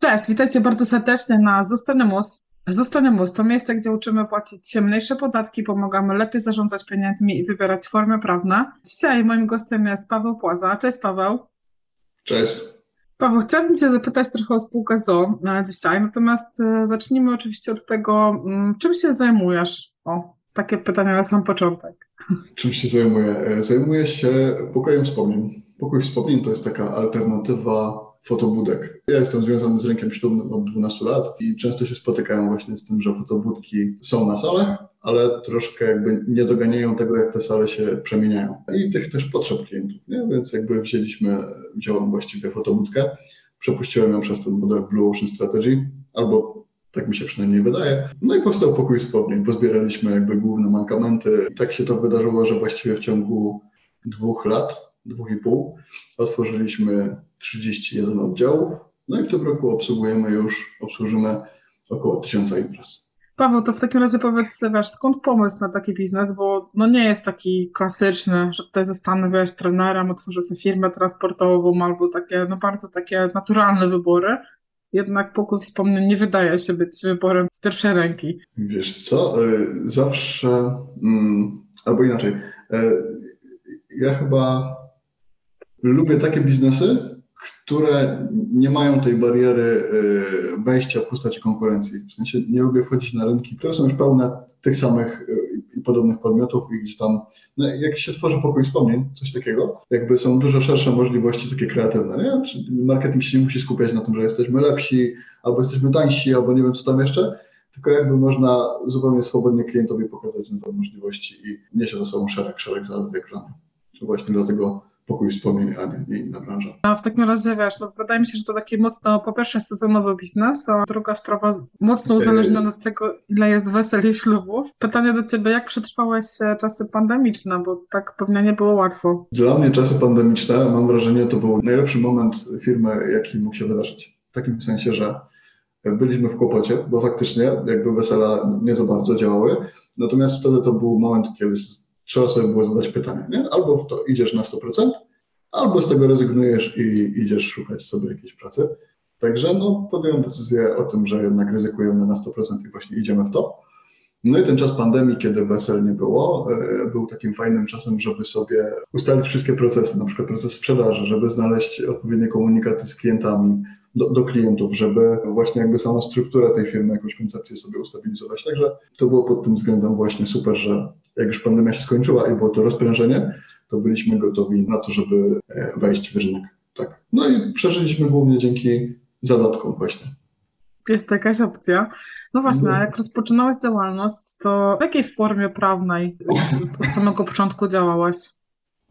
Cześć, witajcie bardzo serdecznie na Zostanemus. Zostanemus to miejsce, gdzie uczymy płacić mniejsze podatki, pomagamy lepiej zarządzać pieniędzmi i wybierać formy prawne. Dzisiaj moim gościem jest Paweł Płaza. Cześć Paweł. Cześć. Paweł, chciałabym Cię zapytać trochę o spółkę ZO na dzisiaj, natomiast e, zacznijmy oczywiście od tego, mm, czym się zajmujesz? O, takie pytanie na sam początek. Czym się zajmuję? E, Zajmuję się pokojem wspomnień. Pokój wspomnień to jest taka alternatywa fotobudek. Ja jestem związany z rynkiem ślubnym od 12 lat i często się spotykałem właśnie z tym, że fotobudki są na salach, ale troszkę jakby nie doganiają tego, jak te sale się przemieniają. I tych też potrzeb klientów, nie? Więc jakby wzięliśmy, wziąłem właściwie fotobudkę, przepuściłem ją przez ten model Blue Ocean Strategy, albo tak mi się przynajmniej wydaje. No i powstał pokój wspomnień. Pozbieraliśmy jakby główne mankamenty. I tak się to wydarzyło, że właściwie w ciągu dwóch lat, dwóch i pół, otworzyliśmy 31 oddziałów. No i w tym roku obsługujemy już, obsłużymy około 1000 imprez. Paweł, to w takim razie powiedz, wiesz, skąd pomysł na taki biznes, bo no nie jest taki klasyczny, że tutaj zostanę, wiesz, trenerem, otworzę sobie firmę transportową albo takie, no bardzo takie naturalne wybory. Jednak pokój wspomnień nie wydaje się być wyborem z pierwszej ręki. Wiesz co, y, zawsze, mm, albo inaczej, y, ja chyba lubię takie biznesy, które nie mają tej bariery y, wejścia w postaci konkurencji. W sensie nie lubię wchodzić na rynki, które są już pełne tych samych y, i podobnych podmiotów i gdzie tam, no, jak się tworzy pokój wspomnień, coś takiego, jakby są dużo szersze możliwości takie kreatywne, nie? Marketing się nie musi skupiać na tym, że jesteśmy lepsi, albo jesteśmy tańsi, albo nie wiem co tam jeszcze, tylko jakby można zupełnie swobodnie klientowi pokazać nowe możliwości i niesie za sobą szereg, szereg zalet dla mnie. Właśnie dlatego pokój wspomnień, a nie, inna branża. A w takim razie, wiesz, no wydaje mi się, że to taki mocno, po pierwsze sezonowy biznes, a druga sprawa mocno uzależniona od tego, ile jest wesel i ślubów. Pytanie do Ciebie, jak przetrwałeś e, czasy pandemiczne, bo tak pewnie nie było łatwo. Dla mnie czasy pandemiczne, mam wrażenie, to był najlepszy moment firmy, jaki mógł się wydarzyć. W takim sensie, że byliśmy w kłopocie, bo faktycznie jakby wesela nie za bardzo działały, natomiast wtedy to był moment, kiedy trzeba sobie było zadać pytanie, nie? Albo w to idziesz na 100%, albo z tego rezygnujesz i idziesz szukać sobie jakiejś pracy. Także no, podjąłem decyzję o tym, że jednak ryzykujemy na 100% i właśnie idziemy w to. No i ten czas pandemii, kiedy wesel nie było, e, był takim fajnym czasem, żeby sobie ustalić wszystkie procesy, na przykład proces sprzedaży, żeby znaleźć odpowiednie komunikaty z klientami, do, do, klientów, żeby właśnie jakby samą strukturę tej firmy, jakąś koncepcję sobie ustabilizować. Także to było pod tym względem właśnie super, że jak już pandemia się skończyła i było to rozprężenie, to byliśmy gotowi na to, żeby e, wejść w rynek. Tak. No i przeżyliśmy głównie dzięki zadatkom właśnie. Jest jakaś opcja. No właśnie, a jak rozpoczynałeś działalność, to w jakiej formie prawnej od samego początku działałaś?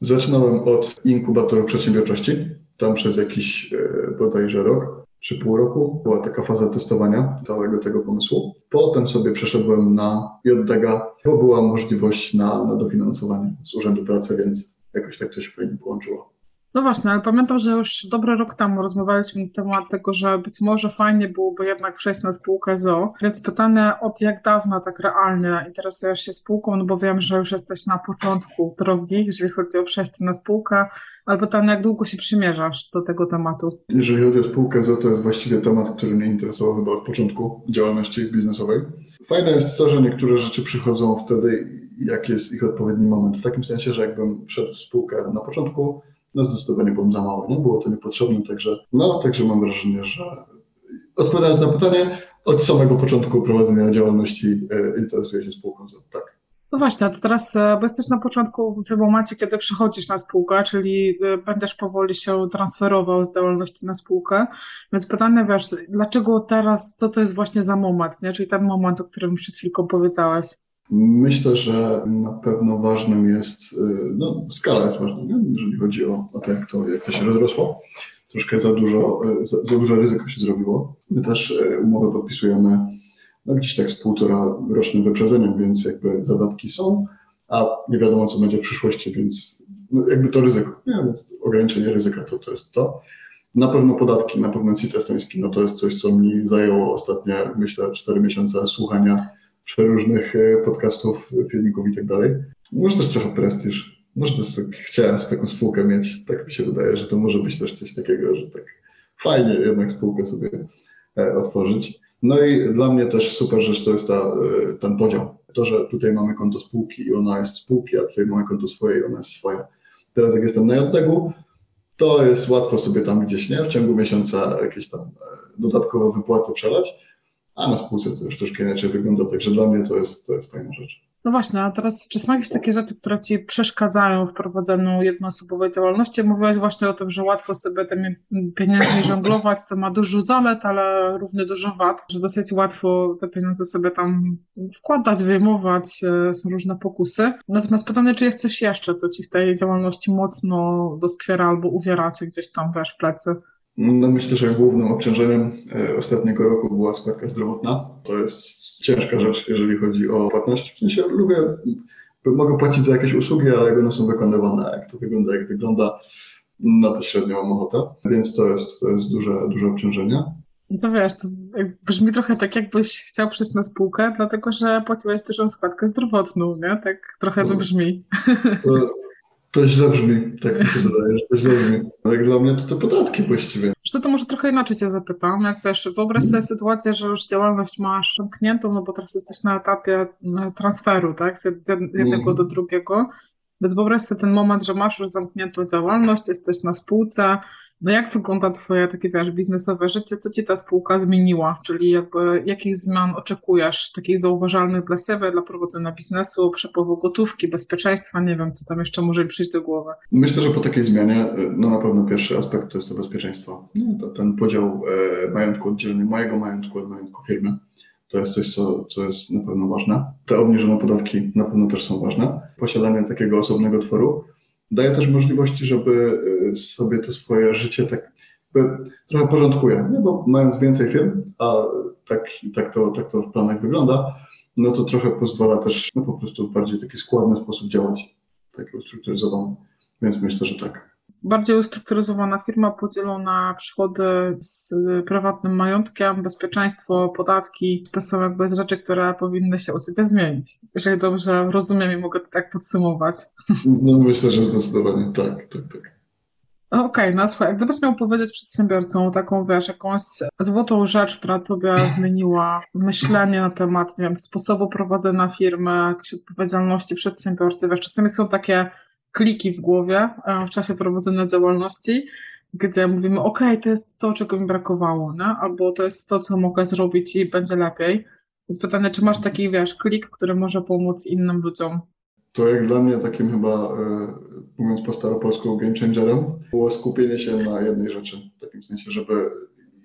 Zaczynałem od inkubatoru przedsiębiorczości. Tam przez jakiś e, bodajże rok czy pół roku była taka faza testowania całego tego pomysłu. Potem sobie przeszedłem na JDG, bo była możliwość na, na dofinansowanie z Urzędu Pracy, więc jakoś tak to się fajnie połączyło. No właśnie, ale pamiętam, że już dobry rok temu rozmawialiśmy na temat tego, że być może fajnie byłoby jednak przejść na spółkę ZO. Więc pytanie, od jak dawna tak realnie interesujesz się spółką, no bo wiem, że już jesteś na początku drogi, jeżeli chodzi o przejście na spółkę, albo tam jak długo się przymierzasz do tego tematu? Jeżeli chodzi o spółkę ZO, to jest właściwie temat, który mnie interesował chyba od początku działalności biznesowej. Fajne jest to, że niektóre rzeczy przychodzą wtedy, jak jest ich odpowiedni moment. W takim sensie, że jakbym wszedł w spółkę na początku, no zdecydowanie byłem za mały, nie? było to niepotrzebne, także, no, także mam wrażenie, że odpowiadając na pytanie, od samego początku prowadzenia działalności e, interesuję się spółką, tak. No właśnie, to teraz, e, bo jesteś na początku, w tym momencie, kiedy przechodzisz na spółkę, czyli e, będziesz powoli się transferował z działalności na spółkę, więc pytanie, wiesz, dlaczego teraz, co to jest właśnie za moment, nie? czyli ten moment, o którym przed chwilką powiedziałeś? Myślę, że na pewno ważnym jest, y, no skala jest ważna, nie? jeżeli chodzi o, o to, jak to, jak to się rozrosło. Troszkę za dużo, za, za dużo ryzyko się zrobiło. My też umowę podpisujemy no, gdzieś tak z półtora rocznym wyprzedzeniem, więc jakby zadatki są, a nie wiadomo, co będzie w przyszłości, więc no, jakby to ryzyko, nie? więc ograniczenie ryzyka to, to jest to. Na pewno podatki, na pewno CIT estoński, no to jest coś, co mi zajęło ostatnie, myślę, 4 miesiące słuchania przeróżnych e, podcastów, filmików i tak dalej. Może też trochę prestiż. Może też tak, chciałem z taką spółkę mieć. Tak mi się wydaje, że to może być też coś takiego, że tak fajnie jednak spółkę sobie otworzyć. No i dla mnie też super rzecz to jest ta, ten podział. To, że tutaj mamy konto spółki i ona jest spółki, a tutaj mamy konto swoje i ona jest swoja. Teraz jak jestem na JDG, to jest łatwo sobie tam gdzieś, nie? W ciągu miesiąca jakieś tam dodatkowe wypłaty przelać, a na spółce to już troszkę inaczej wygląda, także dla mnie to jest, to jest fajna rzecz. No właśnie, a teraz czy są jakieś takie rzeczy, które Ci przeszkadzają w prowadzeniu jednoosobowej działalności? Mówiłaś właśnie o tym, że łatwo sobie tymi pieniędzmi żonglować, co ma dużo zalet, ale równie dużo wad, że dosyć łatwo te pieniądze sobie tam wkładać, wyjmować, e, są różne pokusy. Natomiast pytanie, czy jest coś jeszcze, co Ci w tej działalności mocno doskwiera albo uwiera Cię gdzieś tam, wiesz, w plecy? No myślę, że głównym obciążeniem e, ostatniego roku była składka zdrowotna. To jest ciężka rzecz, jeżeli chodzi o płatność. W sensie lubię, mogę płacić za jakieś usługi, ale jak one są wykonywane, jak to wygląda, jak wygląda, na to średnio mam ochotę. Więc to jest, to jest duże, duże obciążenie. No wiesz, to brzmi trochę tak, jakbyś chciał przyjść na spółkę, dlatego że płaciłeś dużą składkę zdrowotną, nie? Tak trochę to brzmi. To, to źle brzmi, tak mi się wydaje, że to źle brzmi. Jak dla mnie to te podatki właściwie. Wiesz to może trochę inaczej cię zapytam. Jak wiesz, wyobraź sobie sytuację, że już działalność masz zamkniętą, no bo teraz jesteś na etapie no, transferu, tak, z jednego mm. do drugiego. Więc wyobraź sobie ten moment, że masz już zamkniętą działalność, jesteś na spółce, no jak wygląda Twoje takie, wiesz, biznesowe życie? Co Ci ta spółka zmieniła? Czyli jakby jakich zmian oczekujesz, takich zauważalnych dla siebie, dla prowadzenia biznesu, przepływu gotówki, bezpieczeństwa? Nie wiem, co tam jeszcze może przyjść do głowy. Myślę, że po takiej zmianie, no na pewno pierwszy aspekt to jest to bezpieczeństwo. No, ten podział e, majątku, oddzielny mojego majątku od majątku firmy. To jest coś, co, co jest na pewno ważne. Te obniżone podatki na pewno też są ważne. Posiadanie takiego osobnego tworu daje też możliwości, żeby y, sobie to swoje życie tak trochę porządkuje, nie? bo mając więcej firm, a tak, tak, to, tak to w planach wygląda, no to trochę pozwala też no, po prostu w bardziej taki składny sposób działać, taki ustrukturyzowany. Więc myślę, że tak bardziej ustrukturyzowana firma podzielona przychody z prywatnym majątkiem, bezpieczeństwo, podatki. To są jakby rzeczy, które powinny się u Ciebie zmienić. Jeżeli dobrze rozumiem i mogę to tak podsumować. No myślę, że zdecydowanie tak, tak, tak. Okej, okay, no słuchaj, gdybyś miał powiedzieć przedsiębiorcom taką, wiesz, jakąś złotą rzecz, która tobie zmieniła myślenie na temat, nie wiem, sposobu prowadzenia firmy, jakiejś odpowiedzialności przedsiębiorcy, wiesz, czasami są takie kliki w głowie e, w czasie prowadzenia działalności, gdzie mówimy, ok, to jest to, czego mi brakowało, nie? albo to jest to, co mogę zrobić i będzie lepiej. Jest pytanie, czy masz taki, wiesz, klik, który może pomóc innym ludziom? To jak dla mnie takim chyba, e, mówiąc po staropolsku, game changerem, było skupienie się na jednej rzeczy, w takim sensie, żeby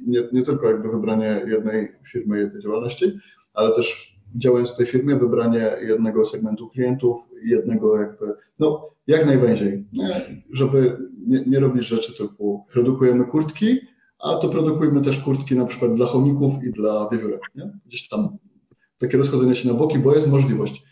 nie, nie tylko jakby wybranie jednej firmy, jednej działalności, ale też działając w tej firmie, wybranie jednego segmentu klientów, jednego jakby, no jak najwęziej, nie? żeby nie, nie robić rzeczy typu produkujemy kurtki, a to produkujemy też kurtki na przykład dla chomików i dla wiewiórek, nie? gdzieś tam takie rozchodzenie się na boki, bo jest możliwość.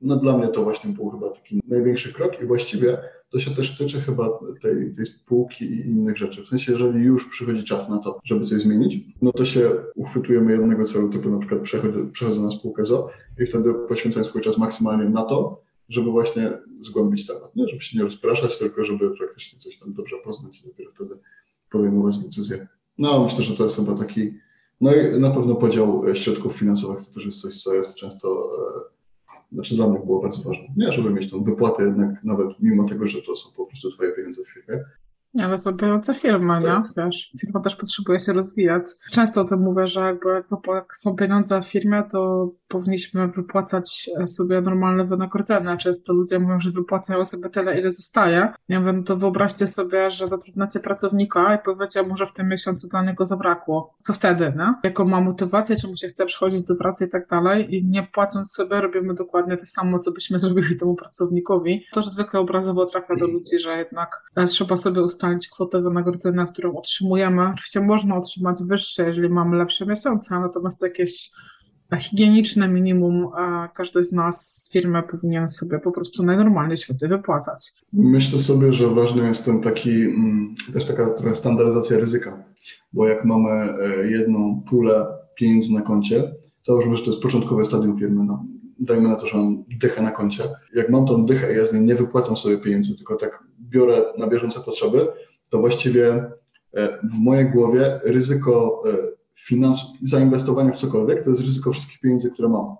No dla mnie to właśnie był chyba taki największy krok i właściwie to się też tyczy chyba tej, tej spółki i innych rzeczy. W sensie, jeżeli już przychodzi czas na to, żeby coś zmienić, no to się uchwytujemy jednego celu, typu na przykład przechodzę, przechodzę na spółkę ZO i wtedy poświęcam swój czas maksymalnie na to, żeby właśnie zgłębić temat. Nie żeby się nie rozpraszać, tylko żeby faktycznie coś tam dobrze poznać i dopiero wtedy podejmować decyzje. No myślę, że to jest chyba taki, no i na pewno podział środków finansowych to też jest coś, co jest często e, znaczy dla mnie było bardzo ważne. Nie, żeby mieć tą wypłatę jednak, nawet mimo tego, że to są po prostu twoje pieniądze w firmie, ale zrobiąca firma, nie? Tak. Wiesz, firma też potrzebuje się rozwijać. Często o tym mówię, że jakby jak są pieniądze w firmie, to powinniśmy wypłacać sobie normalne wynagrodzenia. Często ludzie mówią, że wypłacają sobie tyle, ile zostaje. Nie wiem, to wyobraźcie sobie, że zatrudniacie pracownika i powiecie mu, że w tym miesiącu dla niego zabrakło. Co wtedy, nie? Jaką ma motywację, czemu się chce przychodzić do pracy i tak dalej i nie płacąc sobie robimy dokładnie to samo, co byśmy zrobili temu pracownikowi. To, że zwykle obrazowo trafia do ludzi, że jednak trzeba sobie ustalić ustalić kwotę wynagrodzenia, którą otrzymujemy. Oczywiście można otrzymać wyższe, jeżeli mamy lepsze miesiące, natomiast jakieś higieniczne minimum każdy z nas z firmy powinien sobie po prostu najnormalniej świecie wypłacać. Myślę sobie, że ważny jest ten taki, mm, też taka trochę standaryzacja ryzyka, bo jak mamy e, jedną pulę pieniędzy na koncie, załóżmy, że to jest początkowe stadium firmy, no, dajmy na to, że mam dychę na koncie. Jak mam tą dychę i ja z niej nie wypłacam sobie pieniędzy, tylko tak biorę na bieżące potrzeby, to właściwie e, w mojej głowie ryzyko e, finans, zainwestowanie w cokolwiek to jest ryzyko wszystkich pieniędzy, które mam.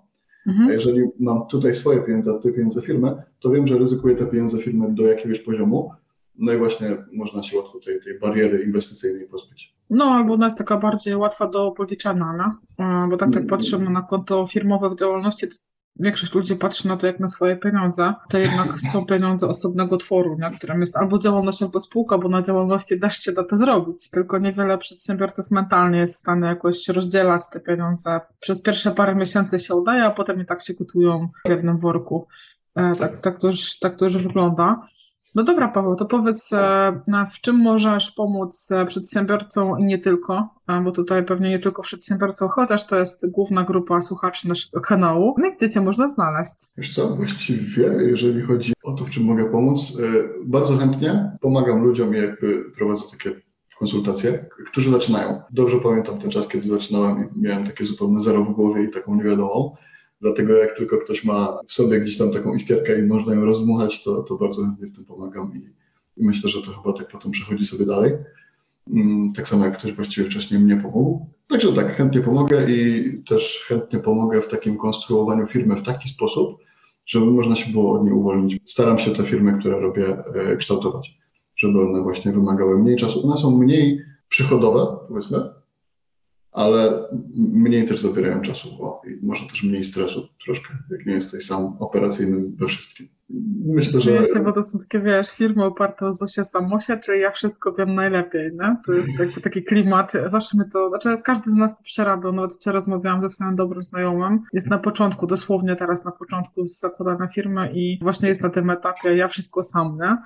Mhm. A jeżeli mam tutaj swoje pieniądze, a tutaj pieniądze firmy, to wiem, że ryzykuję te pieniądze firmy do jakiegoś poziomu. No i właśnie można się łatwo tej, tej bariery inwestycyjnej pozbyć. No, albo ona jest taka bardziej łatwa do policzenia, nie? Bo tak jak Mm. patrzymy na konto firmowe w działalności, większość ludzi patrzy na to jak na swoje pieniądze. To jednak są pieniądze osobnego tworu, nie? którym jest albo działalność, albo spółka, bo na działalności też się da to zrobić. Tylko niewiele przedsiębiorców mentalnie jest w stanie jakoś rozdzielać te pieniądze. Przez pierwsze parę miesięcy się udaje, a potem i tak się gotują w jednym worku. E, Tak, tak, to już, tak to już wygląda. No dobra, Paweł, to powiedz, e, w czym możesz pomóc e, przedsiębiorcom i nie tylko, e, bo tutaj pewnie nie tylko przedsiębiorcom, chociaż to jest główna grupa słuchaczy naszego kanału. No i gdzie Cię można znaleźć? Wiesz co, właściwie, jeżeli chodzi o to, w czym mogę pomóc, bardzo chętnie pomagam ludziom jakby prowadzę takie konsultacje, którzy zaczynają. Dobrze pamiętam ten czas, kiedy zaczynałem i miałem takie zupełne zero w głowie i taką niewiadomą. Dlatego jak tylko ktoś ma w sobie gdzieś tam taką iskierkę i można ją rozdmuchać, to, to bardzo chętnie w tym pomagam i, i myślę, że to chyba tak potem przechodzi sobie dalej. Mm, Tak samo jak ktoś właściwie wcześniej mnie pomógł. Także tak, chętnie pomogę i też chętnie pomogę w takim konstruowaniu firmy w taki sposób, żeby można się było od niej uwolnić. Staram się te firmy, które robię, e, kształtować, żeby one właśnie wymagały mniej czasu. One są mniej przychodowe, powiedzmy, ale mniej też zabierają czasu, bo i może też mniej stresu troszkę, jak nie jesteś sam operacyjnym we wszystkim. Myślę, że się, bo to są takie, wiesz, firmy oparte o Zosia Samosia, czyli ja wszystko wiem najlepiej, nie? To jest jakby taki klimat, zawsze my to, znaczy każdy z nas to przerabiał, nawet wczoraj rozmawiałam ze swoim dobrym znajomym, jest na początku, dosłownie teraz na początku zakładania firmy i właśnie jest na tym etapie, ja wszystko sam, nie?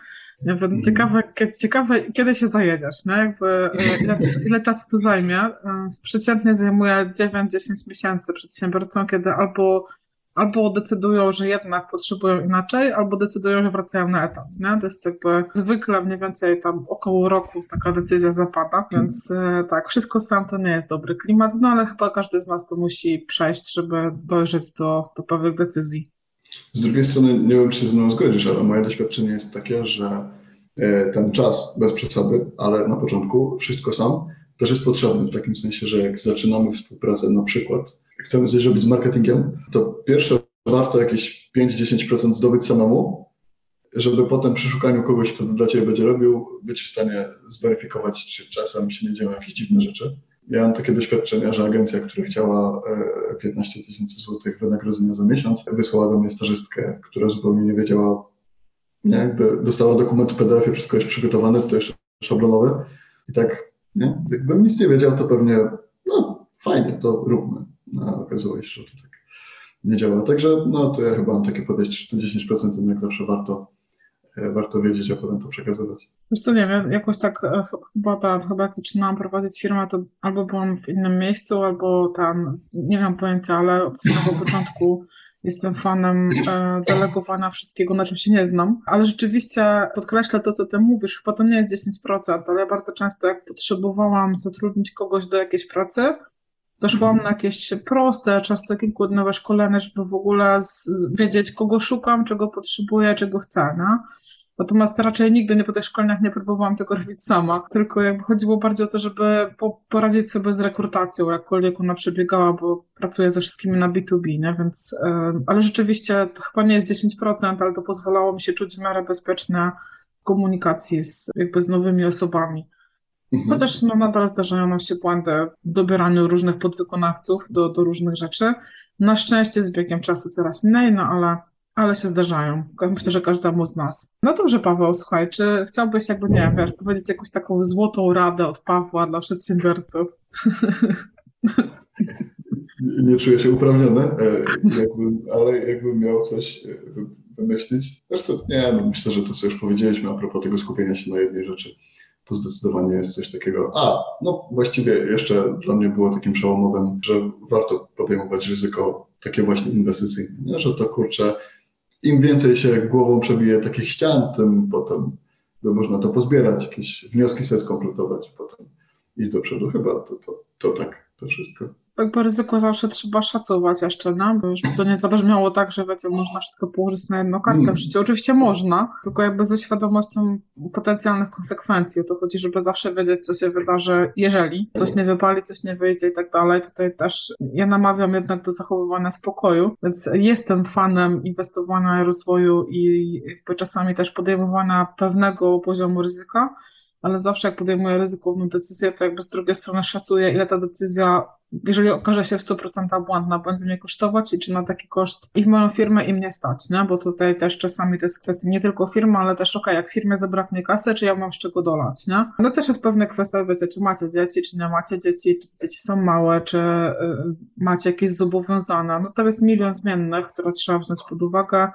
Mhm. Ciekawe, ciekawe, kiedy się zajedziesz, nie? Jakby, e, ile, ile czasu to zajmie? E, Przeciętnie zajmuje 9-10 miesięcy przedsiębiorcom, kiedy albo albo decydują, że jednak potrzebują inaczej, albo decydują, że wracają na etat, nie? To jest jakby zwykle mniej więcej tam około roku taka decyzja zapada, więc e, tak, wszystko sam to nie jest dobry klimat, no ale chyba każdy z nas to musi przejść, żeby dojrzeć do, do pewnych decyzji. Z drugiej strony, nie wiem, czy się ze mną zgodzisz, ale moje doświadczenie jest takie, że e, ten czas, bez przesady, ale na początku wszystko sam, też jest potrzebny w takim sensie, że jak zaczynamy współpracę, na przykład chcemy coś zrobić z marketingiem, to pierwsze warto jakieś 5-10% zdobyć samemu, żeby potem przy szukaniu kogoś, kto to dla Ciebie będzie robił, być w stanie zweryfikować, czy czasem się nie dzieją jakieś dziwne rzeczy. Ja mam takie doświadczenia, że agencja, która chciała e, 15 tysięcy złotych wynagrodzenia za miesiąc, wysłała do mnie stażystkę, która zupełnie nie wiedziała, nie, jakby dostała dokument w PDF-ie, wszystko jest przygotowane, to jeszcze szablonowy i tak, nie, jakbym nic nie wiedział, to pewnie, no fajnie, to róbmy. No, okazało się, że to tak nie działa. Także no to ja chyba mam takie podejście, że te 10% jednak zawsze warto, e, warto wiedzieć, a potem to przekazywać. Wiesz co, nie wiem, jakoś tak e, ch- chyba tam, chyba jak zaczynałam prowadzić firmę, to albo byłam w innym miejscu, albo tam, nie mam pojęcia, ale od samego początku jestem fanem e, delegowania wszystkiego, na czym się nie znam. Ale rzeczywiście podkreślę to, co ty mówisz, chyba to nie jest 10%, ale bardzo często jak potrzebowałam zatrudnić kogoś do jakiejś pracy, to szłam na jakieś proste, często kilkudniowe szkolenie, żeby w ogóle wiedzieć, kogo szukam, czego potrzebuję, czego chcę, no? Natomiast raczej nigdy nie po tych szkoleniach nie próbowałam tego robić sama, tylko jakby chodziło bardziej o to, żeby po, poradzić sobie z rekrutacją, jakkolwiek ona przebiegała, bo pracuję ze wszystkimi na B2B, nie? Więc, yy, ale rzeczywiście to chyba nie jest 10%, ale to pozwalało mi się czuć w miarę bezpiecznie w komunikacji z, jakby z nowymi osobami. Mhm. Chociaż no, nadal zdarzają nam się błędy w dobieraniu różnych podwykonawców do, do różnych rzeczy. Na szczęście z biegiem czasu coraz mniej, no ale, ale się zdarzają. Myślę, że każdemu z nas. No dobrze, Paweł, słuchaj, czy chciałbyś jakby, nie wiesz, powiedzieć jakąś taką złotą radę od Pawła dla przedsiębiorców? Nie, nie czuję się uprawniony, e, ale jakbym miał coś e, wy- wymyślić. Wiesz co, nie, no myślę, że to, co już powiedzieliśmy a propos tego skupienia się na jednej rzeczy, to zdecydowanie jest coś takiego. A, no właściwie jeszcze dla mnie było takim przełomowym, że warto podejmować ryzyko takie właśnie inwestycyjne, nie? że to kurczę, im więcej się głową przebije takich ścian, tym potem by można to pozbierać, jakieś wnioski sobie skompletować, potem iść do przodu. Chyba to, to, to tak to wszystko. Jakby ryzyko zawsze trzeba szacować jeszcze, no? Bo żeby to nie zabrzmiało tak, że wiecie, można wszystko położyć na jedną kartę Mm. w życiu. Oczywiście można, tylko jakby ze świadomością potencjalnych konsekwencji. O to chodzi, żeby zawsze wiedzieć, co się wydarzy, jeżeli coś nie wypali, coś nie wyjdzie i tak dalej. Tutaj też ja namawiam jednak do zachowywania spokoju, więc jestem fanem inwestowania, rozwoju i jakby czasami też podejmowania pewnego poziomu ryzyka, ale zawsze jak podejmuję ryzykowną decyzję, to jakby z drugiej strony szacuję, ile ta decyzja, jeżeli okaże się w 100% błędna, będzie mnie kosztować i czy na taki koszt i moją firmę i mnie stać, nie? Bo tutaj też czasami to jest kwestia nie tylko firmy, ale też okej, jak firmie zabraknie kasy, czy ja mam z czego dolać, nie? No też jest pewna kwestia, wiecie, czy macie dzieci, czy nie macie dzieci, czy dzieci są małe, czy y, macie jakieś zobowiązania. No to jest milion zmiennych, które trzeba wziąć pod uwagę.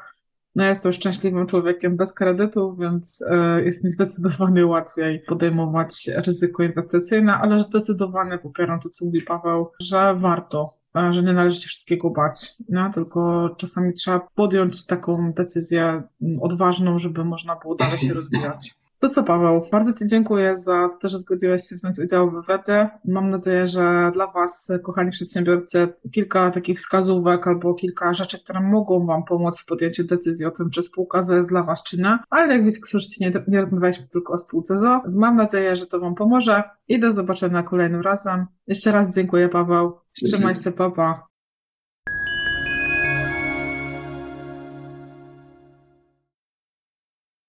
No ja jestem szczęśliwym człowiekiem bez kredytu, więc e, jest mi zdecydowanie łatwiej podejmować ryzyko inwestycyjne, ale zdecydowanie popieram to, co mówi Paweł, że warto, e, że nie należy się wszystkiego bać, nie? tylko czasami trzeba podjąć taką decyzję odważną, żeby można było dalej się rozwijać. To co, Paweł, bardzo Ci dziękuję za to, że zgodziłeś się wziąć udział w wywiadzie. Mam nadzieję, że dla Was, kochani przedsiębiorcy, kilka takich wskazówek albo kilka rzeczy, które mogą Wam pomóc w podjęciu decyzji o tym, czy spółka ZO jest dla Was, czy nie. Ale jak widzicie, słyszycie, nie, nie rozmawialiśmy tylko o spółce ZO. Mam nadzieję, że to Wam pomoże i do zobaczenia kolejnym razem. Jeszcze raz dziękuję, Paweł. Trzymaj się, papa.